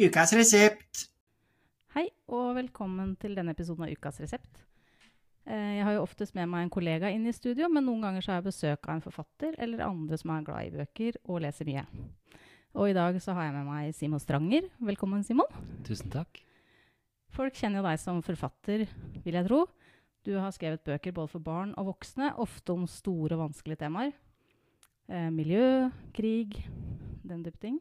Ukas resept. Hei, og velkommen til denne episoden av Ukas resept. Eh, Jeg har jo oftest med meg en kollega inn i studio, men noen ganger så har jeg besøk av en forfatter eller andre som er glad i bøker og leser mye. Og i dag så har jeg med meg Simon Stranger. Velkommen, Simon. Tusen takk. Folk kjenner jo deg som forfatter, vil jeg tro. Du har skrevet bøker både for barn og voksne, ofte om store og vanskelige temaer. Eh, miljø, krig, den type ting.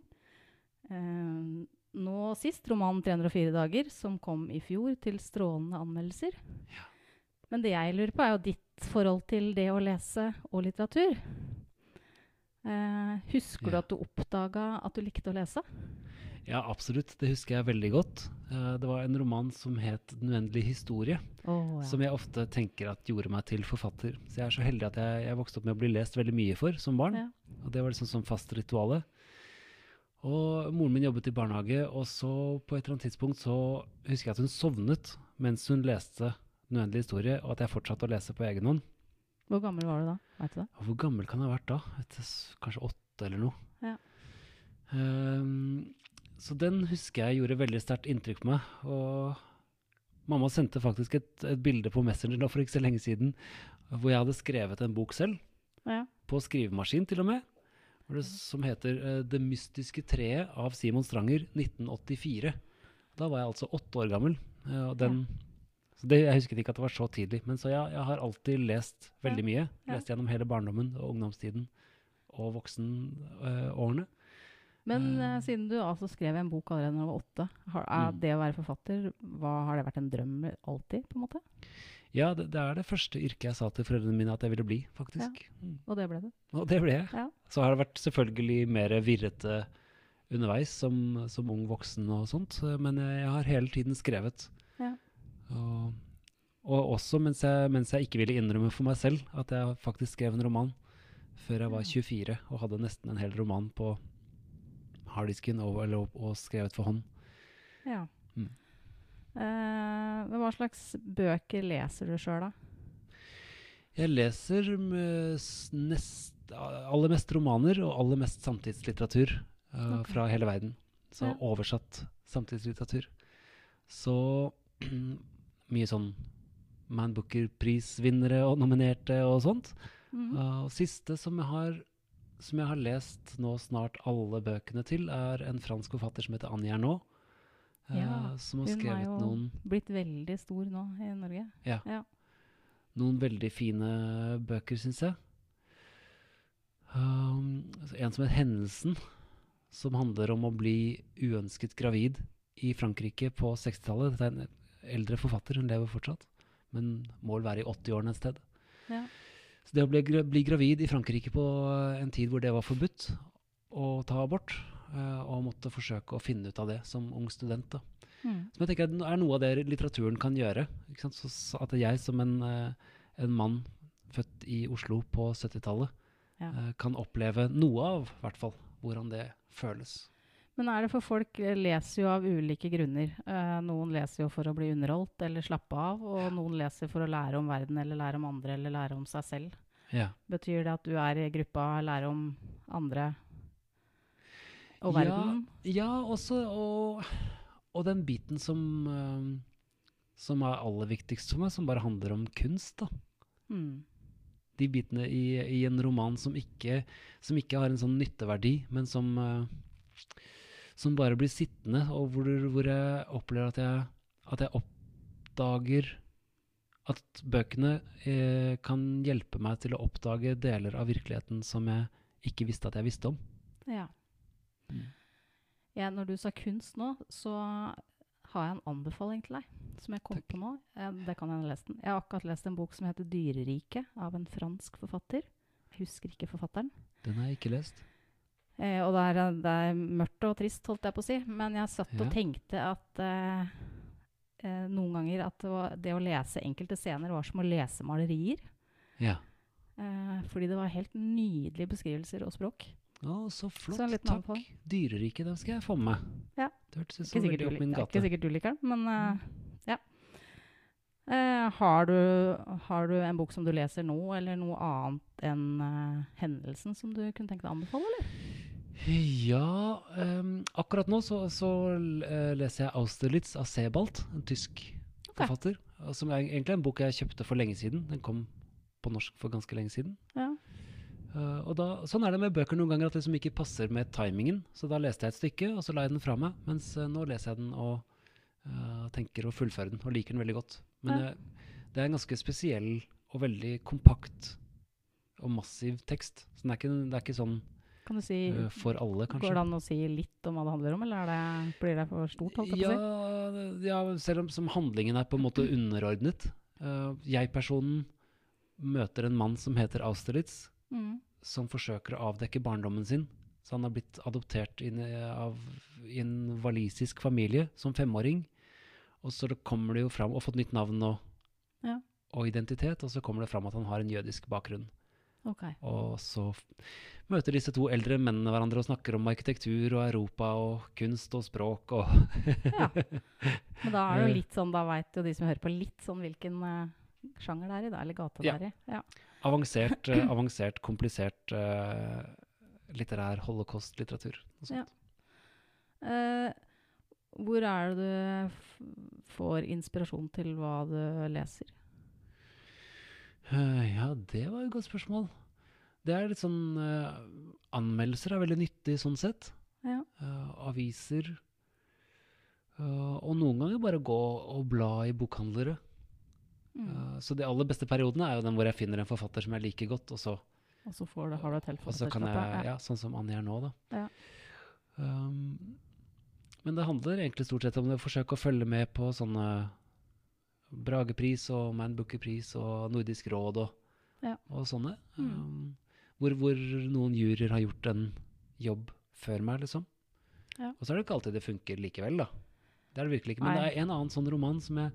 Eh, nå sist romanen 304 dager, som kom i fjor til strålende anmeldelser. Men det jeg lurer på, er jo ditt forhold til det å lese og litteratur. Eh, husker du at du oppdaga at du likte å lese? Ja, absolutt. Det husker jeg veldig godt. Eh, det var en roman som het 'Den uendelige historie', Oh, ja. som jeg ofte tenker at gjorde meg til forfatter. Så jeg er så heldig at jeg, jeg vokste opp med å bli lest veldig mye for som barn. Ja. Og det var liksom som fast rituale. Og moren min jobbet i barnehage, og så på et eller annet tidspunkt så husker jeg at hun sovnet mens hun leste 'Den uendelige historie', og at jeg fortsatte å lese på egen hånd. Hvor gammel var du da? Vet du det? Hvor gammel kan jeg ha vært da? Du, kanskje åtte eller noe. Ja. Um, så den husker jeg gjorde veldig sterkt inntrykk på meg. Og mamma sendte faktisk et, et bilde på Messenger da for ikke så lenge siden hvor jeg hadde skrevet en bok selv, Ja. på skrivemaskin til og med, som heter eh, 'Det mystiske treet' av Simon Stranger 1984. Da var jeg altså åtte år gammel. eh, og den, så det, jeg husket ikke at det var så tidlig. Men så ja, jeg har alltid lest veldig mye. Ja. Lest gjennom hele barndommen og ungdomstiden og voksenårene. Men Eh. eh, siden du altså skrev en bok allerede da du var åtte, har, er Mm. det å være forfatter, hva, har det vært en drøm alltid, på en måte? Ja, det, det er det første yrket jeg sa til foreldrene mine at jeg ville bli, faktisk. Ja. Og det ble det. Og det ble jeg. Ja. Så har det vært selvfølgelig mer virrete underveis som, som ung voksen og sånt, men jeg, har hele tiden skrevet. Ja. Og, og også mens jeg, mens jeg ikke ville innrømme for meg selv at jeg faktisk skrev en roman før jeg var 24 og hadde nesten en hel roman på harddisken og, eller, og skrevet for hånd. Ja. Mm. Uh, hva slags bøker leser du sjøl, da? Jeg leser med s- nest, aller mest romaner og aller mest samtidslitteratur uh, okay. fra hele verden. Så Ja. oversatt samtidslitteratur. Så mye sånn Man Booker-prisvinnere og nominerte og sånt. Mm -hmm. uh, og siste som jeg, har, som jeg har lest nå snart alle bøkene til, er en fransk forfatter som heter Annie Ernaux. eh, Ja, som har hun er jo- Blitt veldig stor nå i Norge. Ja. Ja. noen veldig fine bøker, syns jeg. Um, altså en som het 'Hendelsen', som handler om å bli uønsket gravid i Frankrike på 60-tallet. Dette er en eldre forfatter, hun lever fortsatt, men må vel være i 80-årene et sted. Ja. Så det å bli, bli gravid i Frankrike på en tid hvor det var forbudt å ta abort, uh, og måtte forsøke å finne ut av det som ung student, da. Mm. Som jeg tenker er noe av det litteraturen kan gjøre. At jeg som en, eh, en mann født i Oslo på 70-tallet Ja. eh, kan oppleve noe av, i hvert fall, hvordan det føles. Men er det for folk eh, leser jo av ulike grunner. Eh, noen leser jo for å bli underholdt eller slappe av, og noen leser for å lære om verden eller lære om andre eller lære om seg selv. Ja. Betyr det at du er i gruppa lære om andre og verden? Ja, også, og, og den biten som, eh, som er aller viktigst for meg, som bare handler om kunst, da. Mm. De bitene i, i en roman som ikke, som ikke har en sånn nytteverdi, men som, eh, som bare blir sittende, og hvor, hvor jeg opplever at jeg, at jeg oppdager at bøkene eh, kan hjelpe meg til å oppdage deler av virkeligheten som jeg ikke visste at jeg visste om. Ja. Mm. ja. Når du sa kunst nå, så har jeg en anbefaling til deg. Som jeg kom Takk. på nå. Det kan jeg lest den. Jeg har akkurat lest en bok som heter 'Dyreriket' av en fransk forfatter. Jeg husker ikke forfatteren. Den har jeg ikke lest. Eh, og det er, det er mørkt og trist, holdt jeg på å si. Men jeg satt Ja. og tenkte at eh, eh, noen ganger at det, var, det å lese enkelte scener var som å lese malerier. Ja. Eh, fordi det var helt nydelige beskrivelser og språk. Å, så flott. Så Takk. Dyreriket, det skal jeg få med meg. Det hørtes ut som veldig opp min gate. ikke sikkert du liker den, men uh, ja. Uh, har, du, har du en bok som du leser nå, eller noe annet enn uh, hendelsen som du kunne tenke deg å anbefale, eller? Ja, um, akkurat nå så, så leser jeg 'Austerlitz' av Sebald, en tysk okay. forfatter. Som er egentlig en bok jeg kjøpte for lenge siden. Den kom på norsk for ganske lenge siden. Ja. Eh, og da, sånn er det med bøker noen ganger, at det liksom ikke passer med timingen. Så da leste jeg et stykke, og så la jeg den fra meg. Mens uh, nå leser jeg den og uh, tenker å fullføre den, og liker den veldig godt. Men Ja. det er en ganske spesiell og veldig kompakt og massiv tekst. Så den er ikke, det er ikke sånn Kan du si for alle, kanskje. Går det an å si litt om hva det handler om, eller er det, blir det for stort? Holdt jeg på ja, å si? ja, selv om som handlingen er på en måte underordnet. Jeg-personen møter en mann som heter Austerlitz, Mm. som forsøker å avdekke barndommen sin. Så han har blitt adoptert inn av, i en walisisk familie som femåring. Og så kommer det jo fram, og fått nytt navn og, Ja. og identitet, og så kommer det fram at han har en jødisk bakgrunn. Okay. Og så møter disse to eldre mennene hverandre og snakker om arkitektur og Europa og kunst og språk og Ja. Men da er det jo Eh. litt sånn, da veit jo de som hører på, litt sånn hvilken eh, sjanger det er i, da, eller gate det Ja. er i. Ja. avansert, uh, avansert komplisert uh, litterær holocaust-litteratur. Ja. Uh, hvor er det du f får inspirasjon til hva du leser? Eh, ja, det var et godt spørsmål. Det er litt sånn Anmeldelser er veldig nyttig sånn sett. Ja. Eh, aviser. Eh, og noen ganger bare gå og bla i bokhandlere. Mm. Eh, så de aller beste periodene er jo den hvor jeg finner en forfatter som jeg liker godt, og så, Og så får du, har du et helt så kan jeg forfatterskap, Ja, sånn som Annie er nå, da. Ja. Um, men det handler egentlig stort sett om å forsøke å følge med på sånne Bragepris og Man Booker-pris og Nordisk råd og, Ja. og sånne. Mm. Um, hvor, hvor noen juryer har gjort en jobb før meg, liksom. Ja. Og så er det ikke alltid det funker likevel, da. Det er det virkelig ikke. Men Nei. det er en annen sånn roman som jeg,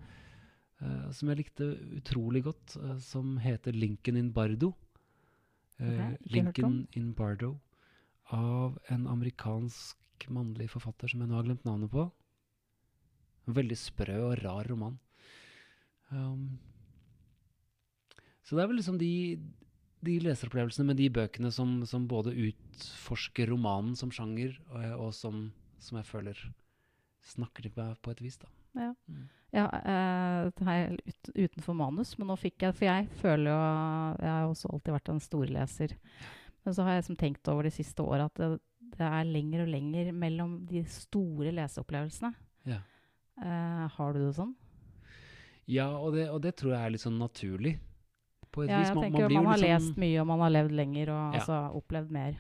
som jeg likte utrolig godt, eh, som heter 'Lincoln in Bardo'. Eh, Ok, ikke hørt om. Lincoln in Bardo av en amerikansk mannlig forfatter som jeg nå har glemt navnet på. En veldig sprø og rar roman. Um, så det er vel liksom de, de leseropplevelsene med de bøkene som, som både utforsker romanen som sjanger, og, og som, som jeg føler snakker til meg på et vis. da. Ja. Mm. Ja, eh, det er ut, utenfor manus, men nå fikk jeg For jeg føler jo Jeg har også alltid vært en storleser. Men så har jeg liksom tenkt over de siste åra at det, det er lenger og lenger mellom de store leseopplevelsene. Ja. Eh, har du det sånn? Ja, og det, og det tror jeg er litt sånn naturlig. På et Ja, vis. jeg Man, tenker man man har liksom, lest mye, og man har levd lenger og Ja. altså opplevd mer.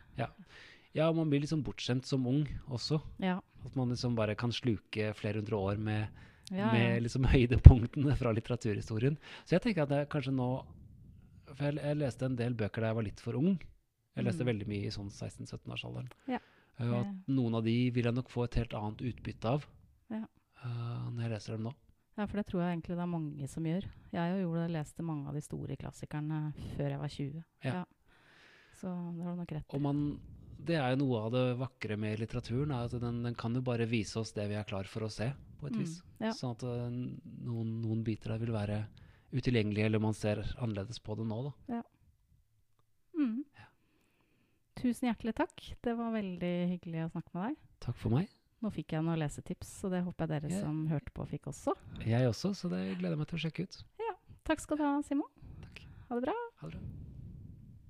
ja, man blir sånn bortskjemt som ung også. Ja. At man liksom bare kan sluke flere hundre år med, Ja, med liksom høydepunktene fra litteraturhistorien. Så jeg tenker at det er kanskje nå For jeg, jeg leste en del bøker da jeg var litt for ung. Jeg leste Mm. veldig mye i sånn 16-17-årsalderen. Ja. Uh, og at noen av de vil jeg nok få et helt annet utbytte av Ja. uh, når jeg leser dem nå. ja, for det tror jeg egentlig det er mange som gjør. Jeg gjorde leste mange av de store klassikerne før jeg var 20. Ja. Så det har du nok rett i. Og man, det er jo noe av det vakre med litteraturen, er at den, den kan jo bare vise oss det vi er klar for å se, på et Mm, vis. ja. Sånn at uh, noen, noen biter der vil være utilgjengelige, eller man ser annerledes på det nå, da. Mm. Tusen hjertelig takk. Det var veldig hyggelig å snakke med deg. Takk for meg. Nå fikk jeg noen lesetips, så det håper jeg dere Ja. som hørte på, fikk også. Jeg også, så det gleder jeg meg til å sjekke ut. Takk skal du ha, Simon. Takk. Ha det bra. Ha det bra.